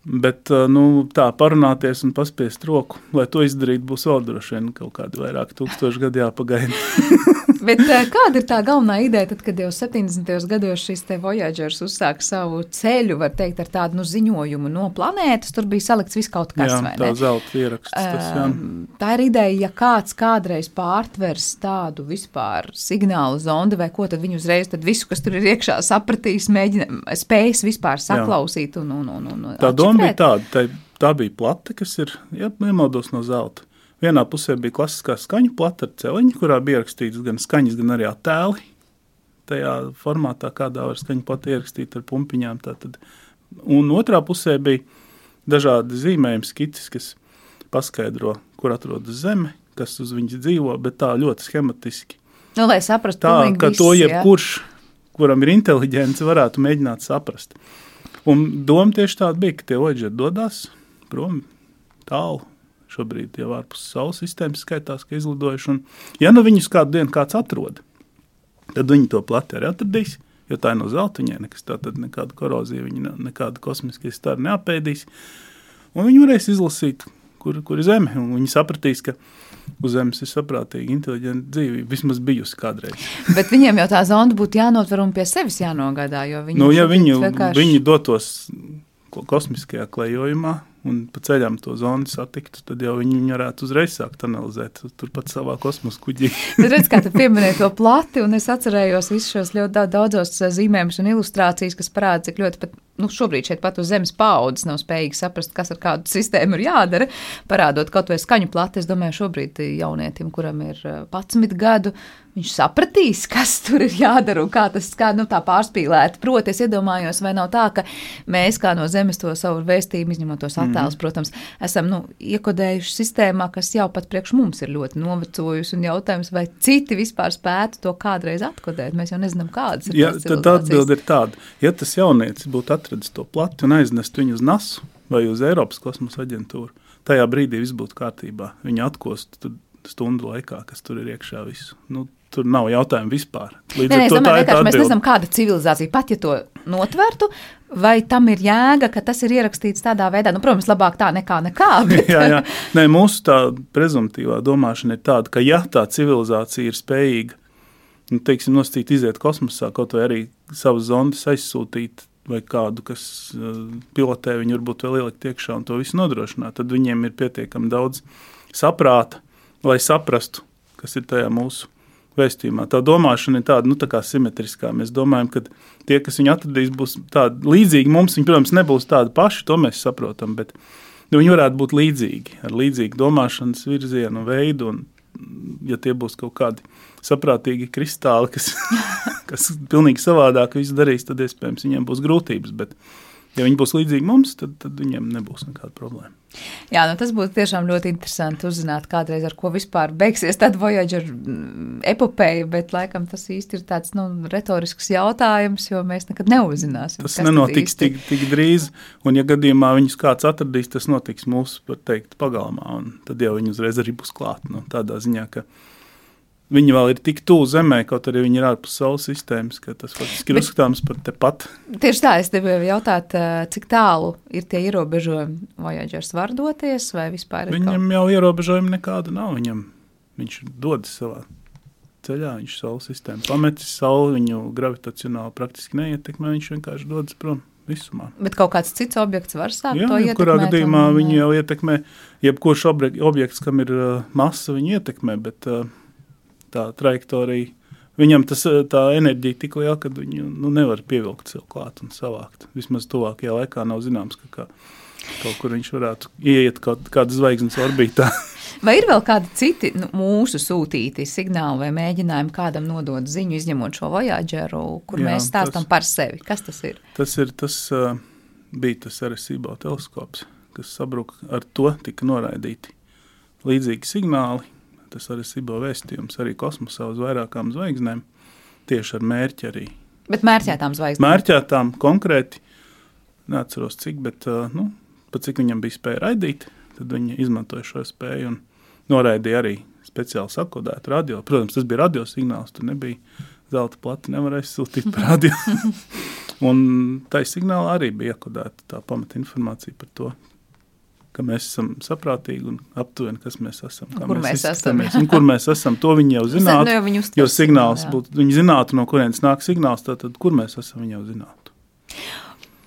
Bet nu, tā parunāties un paspiest roku, lai to izdarītu, būs vēl droši vien kaut kādi vairāk tūkstoši gadi jāpagaida. Bet kāda ir tā galvenā ideja, tad, kad jau 70. gados šis te Voyagers uzsāka savu ceļu, var teikt, ar tādu nu, ziņojumu no planētas, tur bija salikts viss kaut kas, ne? Tā zelta ieraksts. Tas, jā. Tā ir ideja, ja kāds kādreiz pārtvers tādu vispār signālu zondi vai ko, tad viņi uzreiz tad visu, kas tur ir iekšā, sapratīs, mēģina, spējas vispār saklausīt un, un, un, un tā doma bija tāda, tā, tā bija plate, kas ir, ja nemaldos no zelta. Vienā pusē bija klasiskā skaņu plata ar celiņu, kurā bija rakstīts gan skaņas, gan arī attēli. tajā formātā, kādā var skaņu plati ierakstīt ar pumpiņām. Tātad. Un otrā pusē bija dažādi zīmējumi, skices, kas paskaidro, kur atrodas zeme, kas uz viņas dzīvo, bet tā ļoti schematiski. Nu, lai saprastu, tā, ka visi, to jebkurš, ja? kuram ir inteligence, varētu mēģināt saprast. Un doma tieši tāda bija, ka tie oģi dodas prom tālu šobrīd jau ārpus Saules sistēmas skaitās, ka izlidojuši. Un, ja nu viņus kādu dienu kāds atrod, tad viņi to plati arī atradīs. Jo tā ir no zelta, viņai nekas tāda, nekāda korozija, viņa nekāda kosmiskie stari neapēdīs. Un viņi varēs izlasīt, kur, kur ir zeme. Viņi sapratīs, ka uz Zemes ir saprātīga, inteliģenta dzīve. Vismaz bijusi kādreiz. Bet viņiem jau tā zonda būtu jānotver un pie sevis jānogādā. Viņi nu, ja viņu, vienkārši... viņi dotos kosmiskajā klejojumā, un pa ceļam to zonu satiktu, tad jau viņi varētu uzreiz sākt analizēt turpat savā kosmosa kuģī. Tad redz, kā tu pieminēji to plati, un es atcerējos visus šos ļoti daudzos eh, zīmējumus un ilustrācijas, kas parāda, cik ļoti pat, nu, šobrīd šeit pat uz zemes paudzes nav spējīgi saprast, kas ar kādu sistēmu ir jādara, parādot kaut vai skaņu plati. Es domāju, šobrīd jaunietim, kuram ir 11 eh, gadu, viņš sapratīs, kas tur ir jādara un kā tas kā, nu, tā pārspīlēti. Proti, es iedomājos, vai nav tā, ka mēs kā no zemes to savu vēstījumu, izņemot tos attēlus, mm. protams, esam nu, iekodējuši sistēmā, kas jau pat priekš mums ir ļoti novecojusi. Un jautājums, vai citi vispār spētu to kādreiz atkodēt, mēs jau nezinām, kādas ir. Ja, tad atbilde ir tāda, ja tas jaunietis būtu atradis to plati un aiznest viņu uz NASU vai uz Eiropas kosmosa aģentūru, tajā brīdī viss būtu kārtībā. Viņi atkostu stundu laikā, kas tur ir iekšā visu. Nu, Tur nav jautājumu vispār. Līdz Nē, ar to domāju, tā ir. Mēs nezinām, kāda civilizācija pat, ja to notvertu, vai tam ir jēga, ka tas ir ierakstīts tādā veidā. Nu, protams, labāk tā nekā nekā. Bet... jā, jā. Nē, mūsu tā prezumtīvā domāšana ir tāda, ka ja tā civilizācija ir spējīga, nu, teiksim, nosacīt iziet kosmosā, kaut vai arī savas zondas aizsūtīt vai kādu, kas uh, pilotē viņu varbūt vēl ielikt iekšā un to visu nodrošināt, tad viņiem ir pietiekami daudz saprāta, lai saprastu, kas ir tajā mūsu vēstījumā. Tā domāšana ir tāda nu, tā simetriskā. Mēs domājam, ka tie, kas viņu atradīs, būs tādi līdzīgi mums. Viņi, protams, nebūs tādi paši, to mēs saprotam, bet nu, viņi varētu būt līdzīgi, ar līdzīgu domāšanas virzienu, veidu. Un, ja tie būs kaut kādi saprātīgi kristāli, kas, kas pilnīgi savādāk darīs, tad iespējams viņiem būs grūtības. Bet, ja viņi būs līdzīgi mums, tad, tad viņiem nebūs nekāda problēma. Jā, nu tas būtu tiešām ļoti interesanti uzzināt, kādreiz ar ko vispār beigsies tāda Voyager mm, epopeja, bet laikam tas īsti ir tāds nu, retorisks jautājums, jo mēs nekad neuzzināsim. Tas nenotiks tik, tik drīz, un ja gadījumā viņus kāds atradīs, tas notiks mūsu, var teikt, pagalmā, un tad jau viņi uzreiz arī būs klāt. Nu, tādā ziņā, ka Viņi vēl ir tik tuvu Zemē, kaut arī viņi ir ārpus Saules sistēmas, ka tas faktiski ir uzskatāms par tepat. Tieši tā, es gribēju jautāt, cik tālu ir tie ierobežojumi, Voyagers var doties, vai vispār ir? Viņam kaut... jau ierobežojumi nekāda nav. Viņam, viņš dodas savā ceļā, viņš Saules sistēmu pametis, Sauli viņu gravitacionāli praktiski neietekmē, viņš vienkārši dodas prom. Visumā. Bet kaut kāds cits objekts var sākt Jā, to ietekmēt. Kurā gadījumā un... viņi jau ietekmē, jebkurš objekts, kam ir uh, masa, viņi ietekmē, bet uh, tā trajektorija. Viņam tas, eh, tā enerģija tik liela, ka viņu nu, nevar pievilkt sev klāt un savākt. Vismaz tuvākajā laikā nav zināms, ka kā, kaut kur viņš varētu ieiet kaut kādas zvaigznes orbītā. Vai ir vēl kādi citi nu, mūsu sūtīti signāli vai mēģinājumi kādam nodot ziņu, izņemot šo Voyageru, kur Jā, mēs stāstām par sevi? Kas tas ir? Tas ir tas, uh, bija tas Arecibo teleskops, kas sabruka. Ar to tika noraidīti līdzīgi signāli, tas arī Sibo vēstījums arī kosmosā uz vairākām zvaigznēm, tieši ar mērķi arī. Bet mērķētām zvaigznēm? Mērķētām konkrēti, neatceros cik, bet nu, pat cik viņam bija spēja raidīt, tad viņi izmantoja šo spēju un noraidīja arī speciāli sakodētu radio. Protams, tas bija radio signāls, tur nebija zelta plati, nevarēja sūtīt par radio. un tā signāla arī bija iekodēta tā pamata informācija par to, ka mēs esam saprātīgi un aptuveni, kas mēs esam. Kur mēs, mēs esam? kur mēs esam, to viņi jau zinātu. Nu, jau jo signāls jā. būtu, viņi zinātu, no kurienes nāk signāls, tad kur mēs esam, viņi jau zinātu.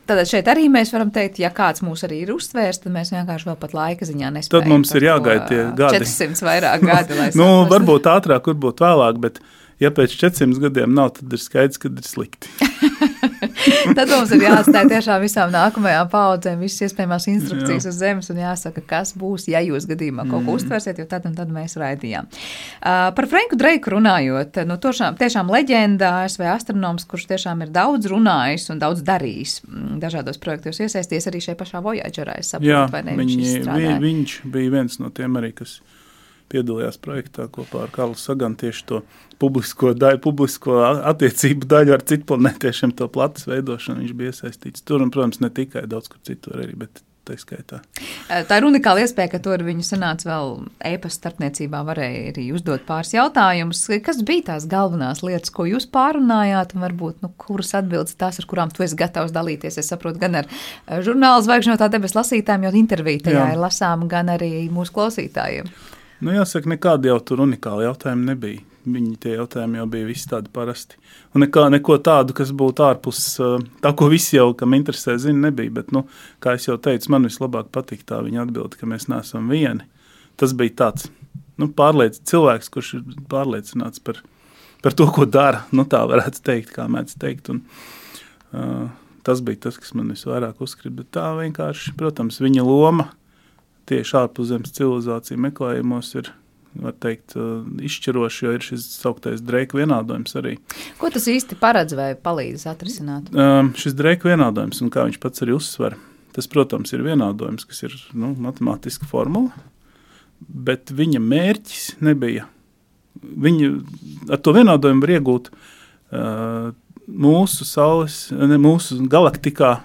Tātad šeit arī mēs varam teikt, ja kāds mūs arī ir uztvērs, tad mēs vienkārši vēl pat laika ziņā nespējam. Tad mums ir jāgaida tie gadi. 400 vairāk gadi, lai nu, varbūt ātrāk, varbūt vēlāk, bet ja pēc 400 gadiem nav, tad ir skaidrs, ka ir slikti. Tad mums ir jāatstāj tiešām visām nākamajām paudzēm visas iespējamās instrukcijas Jā. uz zemes un jāsaka, kas būs, ja jūs gadījumā kaut ko mm. uztversiet, jo tad un tad mēs raidījām. Uh, par Franku Dreiku runājot, nu, tošām, tiešām leģenda ASV astronoms, kurš tiešām ir daudz runājis un daudz darījis mm, dažādos projektos iesaisties arī šajā pašā Voyagerā, es saprotu, vai ne? Viņi, vi, viņš bija viens no tiem arī, kas piedalījās projektā kopā ar Karlu Saganu tieši to publisko, daļu, publisko attiecību daļu ar citplanētiešiem, to platas veidošanu. Viņš bija iesaistīts tur, un, protams, ne tikai daudz kur citur arī, bet tā skaitā. Tā ir unikāla iespēja, ka tur viņu sanāca vēl e-pasta starpniecībā, varēja arī uzdot pāris jautājumus. Kas bija tās galvenās lietas, ko jūs pārunājāt, un varbūt, nu, kuras atbildes tās, ar kurām tu esi gatavs dalīties? Es saprotu, gan ar žurnālu zvaigžņotā debesu lasītājiem, jo intervija tajā Jā. ir lasām, gan arī mūsu klausītājiem. Nu, jāsaka, nekādi jau tur unikāli jautājumi nebija. Viņi tie jautājumi jau bija visi tādi parasti. Un nekā, neko tādu, kas būtu ārpus tā, ko visi jau, kam interesē, zina, nebija. Bet, nu, kā jau teicu, man vislabāk patīk tā viņa atbilde, ka mēs neesam vieni. Tas bija tāds nu, pārliec, cilvēks, kurš ir pārliecināts par, par to, ko dara. Nu, tā varētu teikt, kā mēdz teikt. Un, uh, tas bija tas, kas man visvairāk uzkrita. Tā vienkārši, protams, viņa loma tieši ārpuszemes civilizāciju meklējumos ir teikt, uh, izšķiroši, jo ir šis sauktais drēka vienādojums arī. Ko tas īsti paredz vai palīdz atrisināt? Um, šis drēka vienādojums, un kā viņš pats arī uzsver, tas, protams, ir vienādojums, kas ir nu, matemātiska formula, bet viņa mērķis nebija. Viņa ar to vienādojumu var iegūt uh, mūsu saules, ne, mūsu galaktikā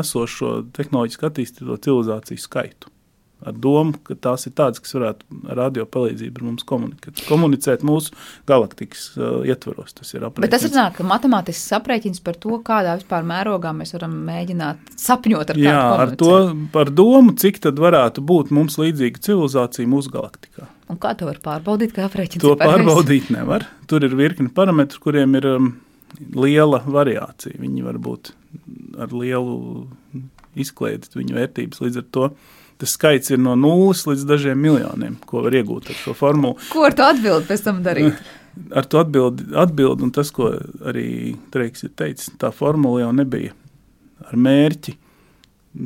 esošo tehnoloģiski attīstīto civilizāciju skaitu. Ar domu, ka tās ir tādas, kas varētu ar radio palīdzību ar mums komunicēt, komunicēt mūsu galaktikas uh, ietvaros. Tas ir aprēķins. Bet tas ir nāk, matemātisks aprēķins par to, kādā vispār mērogā mēs varam mēģināt sapņot ar Jā, ar to par domu, cik tad varētu būt mums līdzīga civilizācija mūsu galaktikā. Un kā to var pārbaudīt, kā aprēķins? To pārbaudīt nevar. Tur ir virkni parametru, kuriem ir um, liela variācija. Viņi var būt ar lielu izklaidi viņu vērtības. Līdz ar to tas skaits ir no nulles līdz dažiem miljoniem, ko var iegūt ar šo formulu. Ko ar to atbildi pēc tam darīt? Ar to atbildi, atbildi un tas, ko arī Treiks ir teicis, tā formula jau nebija ar mērķi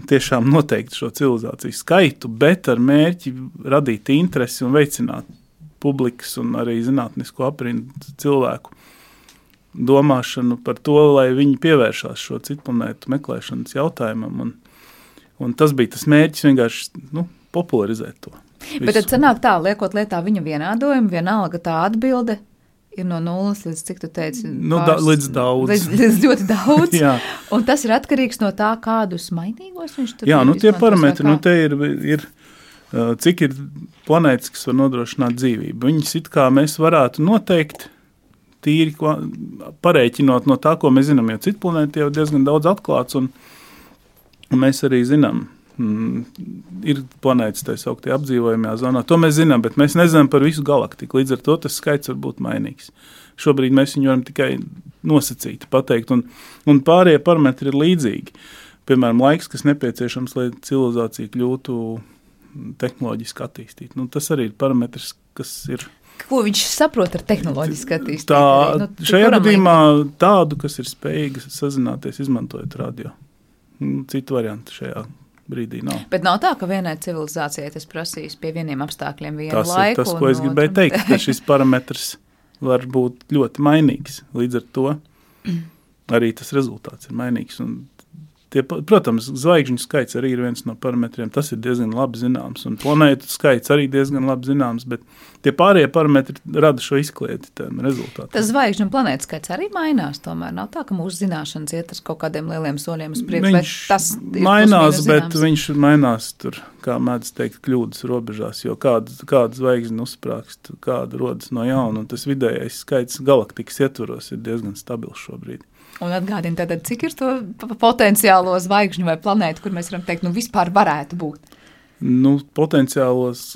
tiešām noteikt šo civilizāciju skaitu, bet ar mērķi radīt interesi un veicināt publikas un arī zinātnisko aprindu cilvēku domāšanu par to, lai viņi pievēršās šo citu planētu meklēšanas jautājumam. Un, un tas bija tas mērķis vienkārši nu, popularizēt to. Visu. Bet tad sanāk tā, liekot lietā viņa vienādojumu, vienalga tā atbilde. Ir no nulles līdz cik tu teici? Nu, pāris, da, līdz daudz. Līdz, līdz ļoti daudz. un tas ir atkarīgs no tā, kādus mainīgos viņš tur Jā, nu tie parametri, nu te ir, ir, cik ir planētas, kas var nodrošināt dzīvību. Viņas it kā mēs varētu noteikt, tīri pareiķinot no tā, ko mēs zinām, jo citu planētu jau diezgan daudz atklāts, un, un mēs arī zinām, mm, ir planētas tā sauktajā apdzīvojamajā zonā. To mēs zinām, bet mēs nezinām par visu galaktiku. Līdz ar to tas skaits var būt mainīgs. Šobrīd mēs viņu varam tikai nosacīt, pateikt, un, un pārējie parametri ir līdzīgi. Piemēram, laiks, kas nepieciešams, lai civilizācija kļūtu tehnoloģiski attīstīta. Nu, tas arī ir parametrs, kas ir Ko viņš saprot ar tehnoloģisku attīstību? Tā, nu, šajā gadījumā tādu, kas ir spējīga sazināties, izmantojot radio. Nu, citu variantu šajā brīdī nav. Bet nav tā, ka vienai civilizācijai tas prasīs pie vieniem apstākļiem vienu tas laiku. Tas ir tas, ko es gribēju teikt, ka šis parametrs var būt ļoti mainīgs. Līdz ar to arī tas rezultāts ir mainīgs. Un Tie, protams, zvaigžņu skaits arī ir viens no parametriem. Tas ir diezgan labi zināms. Un planētu skaits arī diezgan labi zināms. Bet tie pārējie parametri rada šo izklieti rezultātu. Tas zvaigžņu un planētu skaits arī mainās. Tomēr nav tā, ka mūsu zināšanas iet uz kaut kādiem lieliem soļiem uz priekšu. Viņš tas mainās, bet viņš mainās tur, kā mēdz teikt, kļūdas robežās. Jo kāda, kāda zvaigzne uzsprāgst, kāda rodas no jauna. Un tas vidējais skaits galaktikas ietvaros ir diezgan stabils šobrīd. Un atgādini, tātad, cik ir to potenciālo zvaigžņu vai planētu, kur mēs varam teikt, nu vispār varētu būt? Nu, potenciālos,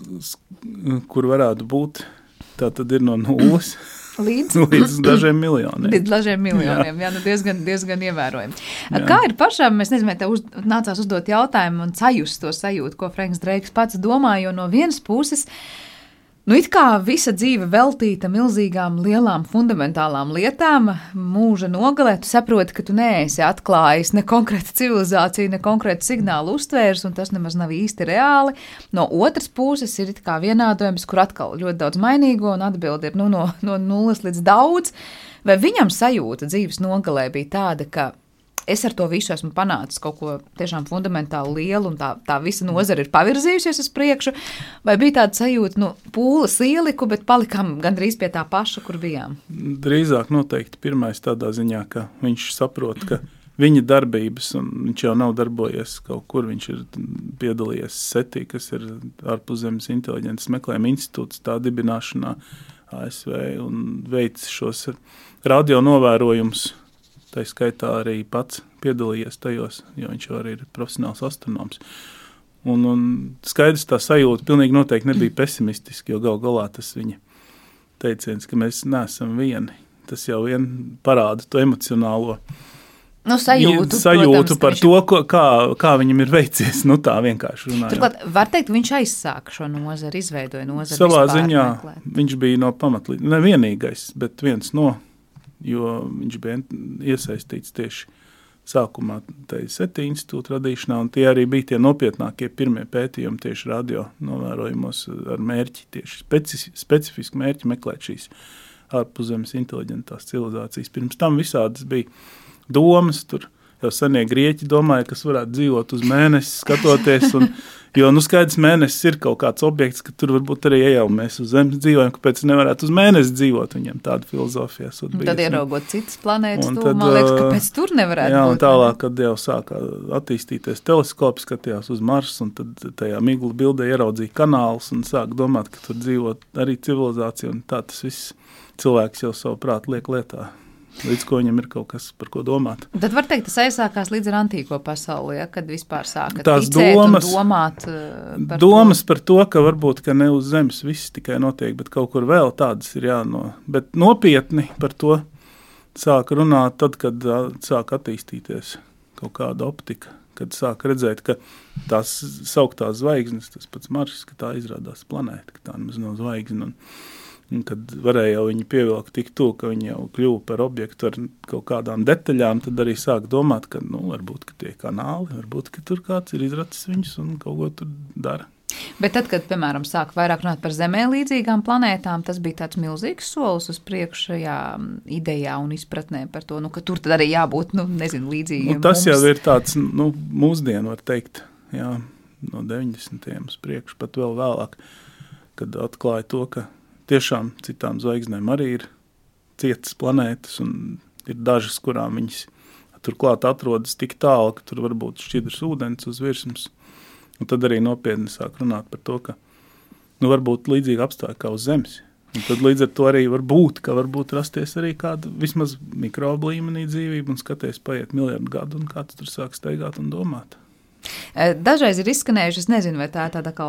kur varētu būt, tā tad ir no nulles. Līdz, līdz dažiem miljoniem. Līdz dažiem miljoniem. Jā, jā nu diezgan, diezgan ievērojami. Jā. Kā ir pašam, es nezinu, tev uz, nācās uzdot jautājumu un sajust to sajūtu, ko Franks Dreiks pats domā, jo no vienas puses. Nu, it kā visa dzīve veltīta milzīgām, lielām, fundamentālām lietām, mūža nogalē, tu saproti, ka tu neesi atklājis ne konkrētu civilizāciju, ne konkrētu signālu uztvērs, un tas nemaz nav īsti reāli. No otras puses ir kā vienādojums, kur atkal ļoti daudz mainīgo, un atbildi ir nu, no, no nulles līdz daudz. Vai viņam sajūta dzīves nogalē bija tāda, ka es ar to visu esmu panācis kaut ko tiešām fundamentāli lielu, un tā, tā visa nozara ir pavirzījusies uz priekšu. Vai bija tāda sajūta, nu, pūles ieliku, bet palikām gandrīz pie tā paša, kur bijām? Drīzāk noteikti pirmais tādā ziņā, ka viņš saprot, ka viņa darbības, un viņš jau nav darbojies kaut kur, viņš ir piedalījies SETI, kas ir ārpuszemes inteliģences meklējuma institūts, tā dibināšanā ASV un veic šos radio novērojumus Tā skaitā arī pats piedalījies tajos, jo viņš jau arī ir profesionāls astronoms. Un, un skaidrs, tā sajūta pilnīgi noteikti nebija pesimistiska, jo gal galā tas viņa teiciens, ka mēs neesam vieni, tas jau vien parāda to emocionālo nu, sajūtu, sajūtu protams, par viņš... to, ko, kā, kā viņam ir veicies. Nu, tā vienkārši runājot. Turklāt, var teikt, viņš aizsāka šo nozari, izveidoja nozari. Savā ziņā meklēt. viņš bija no pamatlīdzekļa, nevienīgais, bet viens no jo viņš bija iesaistīts tieši sākumā TSET institūta radīšanā, un tie arī bija tie nopietnākie pirmie pētījumi tieši radio novērojumos ar mērķi, tieši speci specifisku mērķi meklēt šīs ārpuszemes inteliģentās civilizācijas. Pirms tam visādas bija domas, tur jau senie grieķi domāja, kas varētu dzīvot uz mēnesi, skatoties. Un, jo nu, skaidrs, mēnesis ir kaut kāds objekts, ka tur varbūt arī jau mēs uz Zemes dzīvojam, kāpēc nevarētu uz mēnesi dzīvot. Viņiem tāda filozofija ir. Tad ieraugot citas planētas, tu, tad, man liekas, kāpēc tur nevarētu jā, būt. Tālāk, kad jau sāka attīstīties teleskops, skatījās uz Marsu, un tad tajā miglu bildē ieraudzīja kanālus un sāka domāt, ka tur dzīvo arī civilizācija, un tā tas viss cilvēks jau savu prātu liek lietā līdz ko viņam ir kaut kas, par ko domāt. Tad var teikt, tas aizsākās līdz ar antīko pasauli, ja, kad vispār sāka tās domas, domāt. Eh, par domas to. par to, ka varbūt ka ne uz zemes viss tikai notiek, bet kaut kur vēl tādas ir jāno. Bet nopietni par to sāka runāt tad, kad sāka attīstīties kaut kāda optika. Kad sāka redzēt, ka tās sauktās zvaigznes, tas pats Mars, ka tā izrādās planēta, ka tā nemaz nav zvaigzne. Un, Un kad varēja viņu pievilkt tik tuvu, ka viņi jau kļuva par objektu ar kaut kādām detaļām, tad arī sāk domāt, ka nu, varbūt ka tie kanāli, varbūt ka tur kāds ir izracis viņus un kaut ko tur dara. Bet tad, kad, piemēram, sāk vairāk runāt par Zemē līdzīgām planētām, tas bija tāds milzīgs solis uz priekšu šajā idejā un izpratnē par to, nu, ka tur arī jābūt, nu, nezinu, līdzīgiem. Nu, tas mums. jau ir tāds, nu, mūsdienu, var teikt, jā, no 90. uz priekšu, pat vēl vēlāk, kad atklāja to, ka tiešām citām zvaigznēm arī ir cietas planētas, un ir dažas, kurām viņas turklāt atrodas tik tālu, ka tur var būt šķidrs ūdens uz virsmas. Un tad arī nopietni sāk runāt par to, ka nu, var būt līdzīgi apstākļi kā uz Zemes. Un tad līdz ar to arī var būt, ka varbūt rasties arī kāda vismaz mikrobu līmenī dzīvība, un skaties, paiet miljardu gadu, un kāds tur sāk staigāt un domāt. Dažreiz ir izskanējuši, es nezinu, vai tā ir tāda kā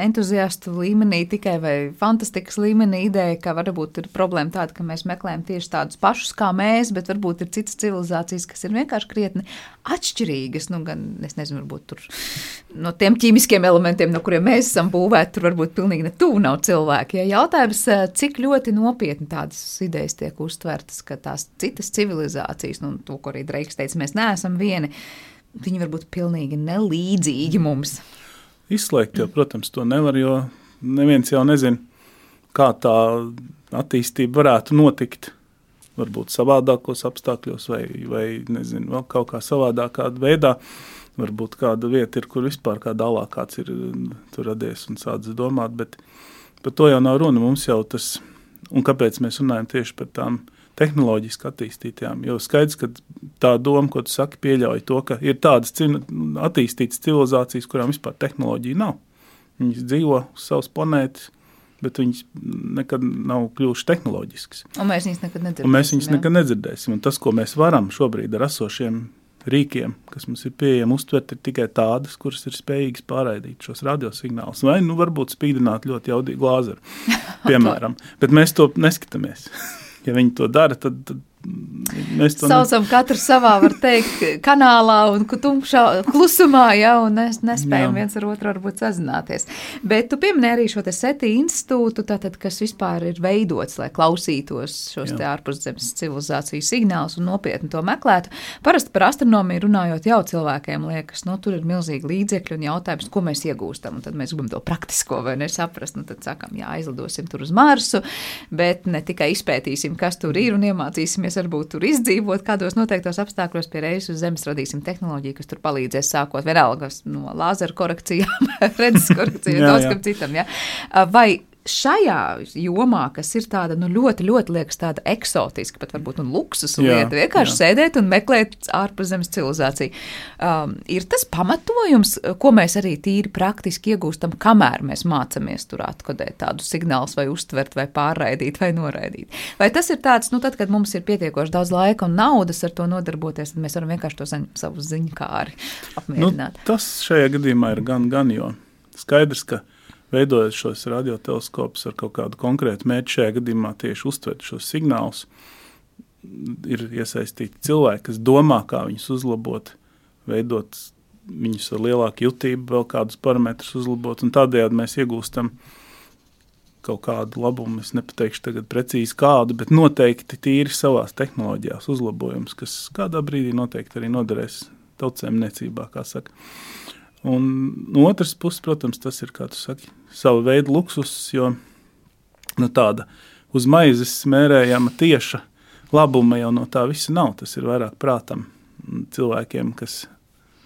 entuziastu līmenī tikai vai fantastikas līmenī ideja, ka varbūt ir problēma tāda, ka mēs meklējam tieši tādus pašus kā mēs, bet varbūt ir citas civilizācijas, kas ir vienkārši krietni atšķirīgas. Nu, gan, es nezinu, varbūt tur no tiem ķīmiskiem elementiem, no kuriem mēs esam būvēti, tur varbūt pilnīgi ne tuvu nav cilvēki. Ja jautājums, cik ļoti nopietni tādas idejas tiek uztvertas, ka tās citas civilizācijas, nu, to, ko arī Dreiks teica, mēs neesam vieni viņi var būt pilnīgi nelīdzīgi mums. Izslēgt jau, protams, to nevar, jo neviens jau nezina, kā tā attīstība varētu notikt. Varbūt savādākos apstākļos, vai, vai nezinu, vēl kaut kā savādākā veidā. Varbūt kāda vieta ir, kur vispār kāda alā kāds ir radies un sācis domāt, bet par to jau nav runa. Mums jau tas, un kāpēc mēs runājam tieši par tām tehnoloģiski attīstītajām. Jo skaidrs, ka tā doma, ko tu saki, pieļauj to, ka ir tādas attīstītas civilizācijas, kurām vispār tehnoloģija nav. Viņas dzīvo uz savas planētas, bet viņas nekad nav kļuvušas tehnoloģiskas. Un mēs viņus nekad nedzirdēsim. Un mēs viņus jā. nekad nedzirdēsim. Un tas, ko mēs varam šobrīd ar esošiem rīkiem, kas mums ir pieejami, uztvert, ir tikai tādas, kuras ir spējīgas pārraidīt šos radiosignālus. Vai nu varbūt spīdināt ļoti jaudīgu glāzeru, piemēram. bet mēs to neskatāmies. Ja viņi to dara, tad, tad mēs to saucam katru savā, var teikt, kanālā un tumšā klusumā, ja, un nes, nespējam jā. viens ar otru varbūt sazināties. Bet tu pieminēji arī šo te SETI institūtu, tātad, kas vispār ir veidots, lai klausītos šos jā. te ārpuszemes civilizācijas signālus un nopietni to meklētu. Parasti par astronomiju runājot jau cilvēkiem liekas, nu, tur ir milzīgi līdzekļi un jautājums, ko mēs iegūstam, un tad mēs gribam to praktisko vai nesaprast, nu, tad sakam, jā, aizlidosim tur uz Marsu, bet ne tikai izpētīsim, kas tur ir un iemācīsimies varbūt tur izdzīvot kādos noteiktos apstākļos pie reizes uz Zemes radīsim tehnoloģiju, kas tur palīdzēs sākot vienalga no lāzera korekcijām, redzes korekcijām, daudz kam citam. Ja? Vai šajā jomā, kas ir tāda nu, ļoti, ļoti liekas, tāda eksotiska, pat varbūt nu, luksus lieta, vienkārši jā. sēdēt un meklēt ārpuszemes civilizāciju. Um, ir tas pamatojums, ko mēs arī tīri praktiski iegūstam, kamēr mēs mācāmies tur atkodēt tādus signālus, vai uztvert, vai pārraidīt, vai noraidīt. Vai tas ir tāds, nu, tad, kad mums ir pietiekoši daudz laika un naudas ar to nodarboties, tad mēs varam vienkārši to savu ziņu kāri apmierināt. Nu, tas šajā gadījumā ir gan, gan, jo skaidrs, ka veidojot šos radioteleskopus ar kaut kādu konkrētu mērķu, šajā gadījumā tieši uztvert šos signālus, ir iesaistīti cilvēki, kas domā, kā viņus uzlabot, veidot viņus ar lielāku jutību, vēl kādus parametrus uzlabot, un tādējādi mēs iegūstam kaut kādu labumu. Es nepateikšu tagad precīzi kādu, bet noteikti tīri savās tehnoloģijās uzlabojums, kas kādā brīdī noteikti arī noderēs tautsēmniecībā, kā saka. Un no otras puses, protams, tas ir, kā tu saki, sava veida luksus, jo nu, tāda uz maizes smērējama tieša labuma jau no tā visa nav. Tas ir vairāk prātam cilvēkiem, kas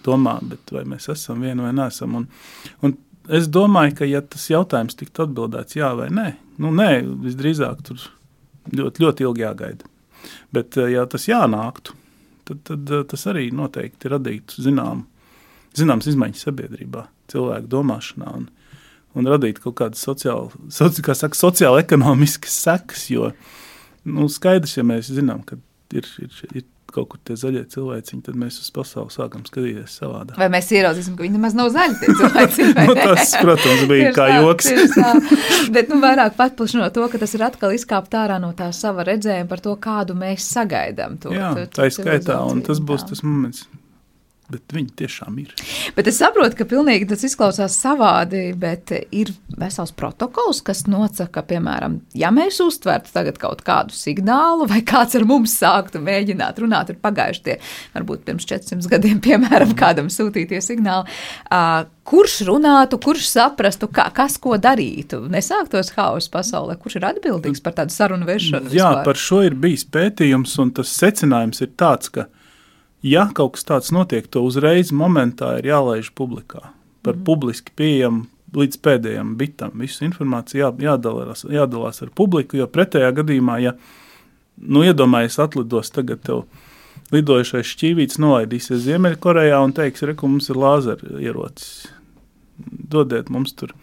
domā, vai mēs esam vieni vai neesam. Un, un es domāju, ka ja tas jautājums tiktu atbildēts jā vai nē, nu nē, visdrīzāk tur ļoti, ļoti ilgi jāgaida. Bet ja tas jānāktu, tad, tad tas arī noteikti radītu zināmu zināmas izmaiņas sabiedrībā, cilvēku domāšanā un, un radīt kaut kādas sociāli, soci, kā saka, sociāli ekonomiskas sekas, jo nu, skaidrs, ja mēs zinām, ka ir, ir, ir kaut kur tie zaļie cilvēciņi, tad mēs uz pasauli sākam skatīties savādāk. Vai mēs ieraudzīsim, ka viņi nemaz nav zaļi nu, tas, protams, bija kā tā, joks. Bet nu, vairāk paplašinot to, ka tas ir atkal izkāpt ārā no tā sava redzējuma par to, kādu mēs sagaidām. To, Jā, to, to tā ir skaitā, un tas būs tas moments, Bet viņi tiešām ir. Bet es saprotu, ka pilnīgi tas izklausās savādi, bet ir vesels protokols, kas nosaka, piemēram, ja mēs uztvertu tagad kaut kādu signālu, vai kāds ar mums sāktu mēģināt runāt, ir pagājuši tie, varbūt pirms 400 gadiem, piemēram, kādam sūtītie signāli. Kurš runātu, kurš saprastu, kā, kas ko darītu, nesāktos hausa pasaulē, kurš ir atbildīgs par tādu sarunu vešanu? Jā, vispār? par šo ir bijis pētījums, un tas secinājums ir tāds, ka ja kaut kas tāds notiek, to uzreiz momentā ir jālaiž publikā. Par mm. publiski pieejamu līdz pēdējiem bitam. Visu informāciju jā, jādalās, jādalās ar publiku, jo pretējā gadījumā, ja nu, iedomājies atlidos tagad tev lidojušais šķīvīts nolaidīsies Ziemeļkorejā un teiks, re, mums ir lāzera ierocis. Dodiet mums tur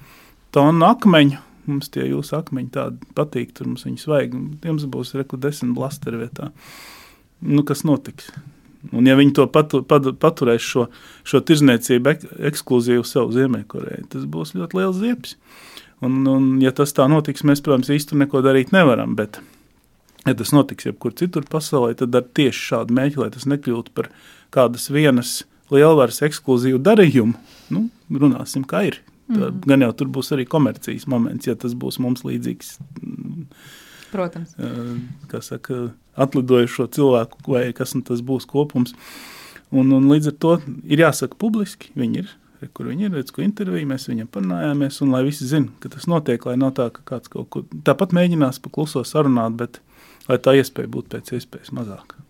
tonu akmeņu, mums tie jūsu akmeņi tādi patīk, tur mums viņus vajag. Jums būs reku desmit blasteri vietā. Nu, kas notiks? Un, ja viņi to patu, patu, paturēs šo, šo tirzniecību ek, ekskluzīvu sev Ziemeļkorejai, tas būs ļoti liels ziepes. Un, un, ja tas tā notiks, mēs, protams, īsti neko darīt nevaram. Bet, ja tas notiks jebkur citur pasaulē, tad ar tieši šādu mēģi, lai tas nekļūtu par kādas vienas lielvaras ekskluzīvu darījumu, nu, runāsim, kā ir. Mm. Gan jau tur būs arī komercijas moments, ja tas būs mums līdzīgs Protams. Kā saka, atlidojušo cilvēku, vai kas nu tas būs kopums. Un, un līdz ar to ir jāsaka publiski, viņi ir, kur viņi ir, redz, ko interviju, mēs viņam parunājāmies, un lai visi zina, ka tas notiek, lai nav tā, ka kāds kaut ko tāpat mēģinās pa kluso sarunāt, bet lai tā iespēja būtu pēc iespējas mazāka.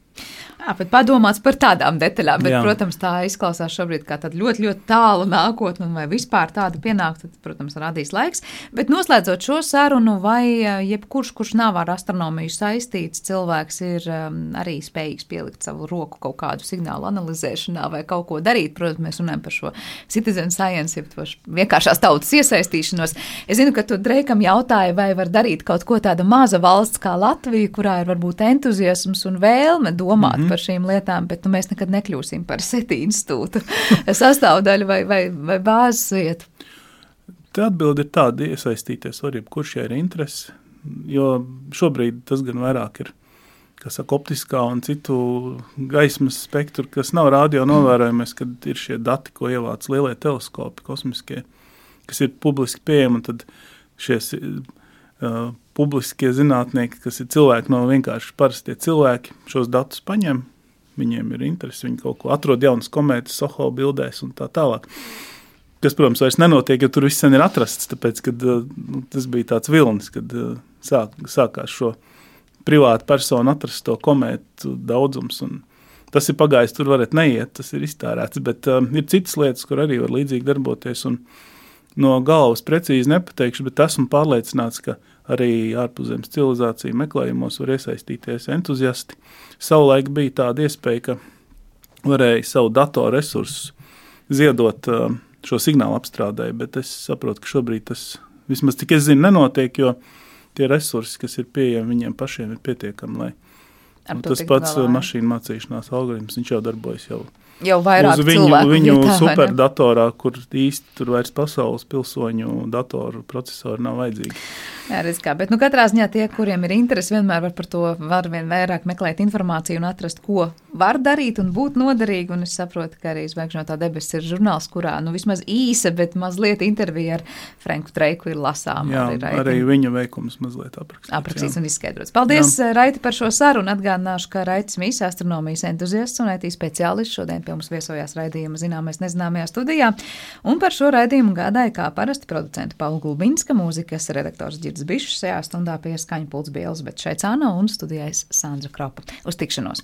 Jā, bet padomāts par tādām detaļām, bet, Jā. protams, tā izklausās šobrīd kā ļoti, ļoti tāla nākotne, un vai vispār tāda pienāk, tad, protams, radīs laiks. Bet noslēdzot šo sarunu, vai jebkurš, kurš nav ar astronomiju saistīts, cilvēks ir um, arī spējīgs pielikt savu roku kaut kādu signālu analizēšanā vai kaut ko darīt. Protams, mēs runājam par šo citizen science, jeb vienkāršās tautas iesaistīšanos. Es zinu, ka tu Dreikam jautāji, vai var darīt kaut ko tāda maza valsts kā Latvija, kurā ir varbūt entuziasms un vēlme domāt mm -hmm par šīm lietām, bet nu, mēs nekad nekļūsim par SETI institūtu sastāvdaļu vai, vai, vai bāzes vietu. Tā atbilde ir tāda, iesaistīties var jebkurš, ja ir interese, jo šobrīd tas gan vairāk ir, saka, optiskā un citu gaismas spektru, kas nav radio novērojamies, kad ir šie dati, ko ievāc lielie teleskopi, kosmiskie, kas ir publiski pieejami. Tad šie uh, publiskie zinātnieki, kas ir cilvēki, no vienkārši parastie cilvēki, šos datus paņem. Viņiem ir interesi, viņi kaut ko atrod jaunas komētas, soho bildēs un tā tālāk. Kas, protams, vairs nenotiek, jo tur viss sen ir atrasts. Tāpēc, kad, nu, tas bija tāds vilnis, kad sāk, sākās šo privātu personu atrast to komētu daudzums. Tas ir pagājis, tur varat neiet, tas ir iztērēts. Bet um, ir citas lietas, kur arī var līdzīgi darboties. No galvas precīzi nepateikšu, bet esmu pārliecināts, ka arī ārpuszemes civilizāciju meklējumos var iesaistīties entuziasti. Savulaik bija tāda iespēja, ka varēja savu datoru resursus ziedot uh, šo signālu apstrādēji, bet es saprotu, ka šobrīd tas vismaz tik es zinu, nenotiek, jo tie resursi, kas ir pieejami viņiem pašiem, ir pietiekami. Lai, nu, tas pats galā, mašīnu mācīšanās algoritms, viņš jau darbojas jau jau vairāk uz viņu, viņu vietā, superdatorā, kur īsti tur vairs pasaules pilsoņu datoru procesori nav vajadzīgi. Jā, redz kā, bet nu, katrā ziņā tie, kuriem ir interesi, vienmēr var par to var vien vairāk meklēt informāciju un atrast, ko var darīt un būt noderīgi. Un es saprotu, ka arī Zvaigžņotā debesis ir žurnāls, kurā nu, vismaz īsa, bet mazliet intervija ar Franku Treiku ir lasām. Jā, arī, arī viņa veikums mazliet aprakstīts. Aprakstīts un izskaidrots. Paldies, jā. Raiti, par šo sarunu. Atgādināšu, ka Raitis Mīs, astronomijas entuziasts un IT speciālists šodien pie mums viesojās raidījuma zināmais nezināmajā studijā. Un par šo raidījumu gādāja kā parasti producenta Paula Gulbinska, mūzikas redaktors Ģirds. Girds Bišs šajā stundā pieskaņa pults bielas, bet šeit Cāna un studijais Sandra Kropa. Uz tikšanos!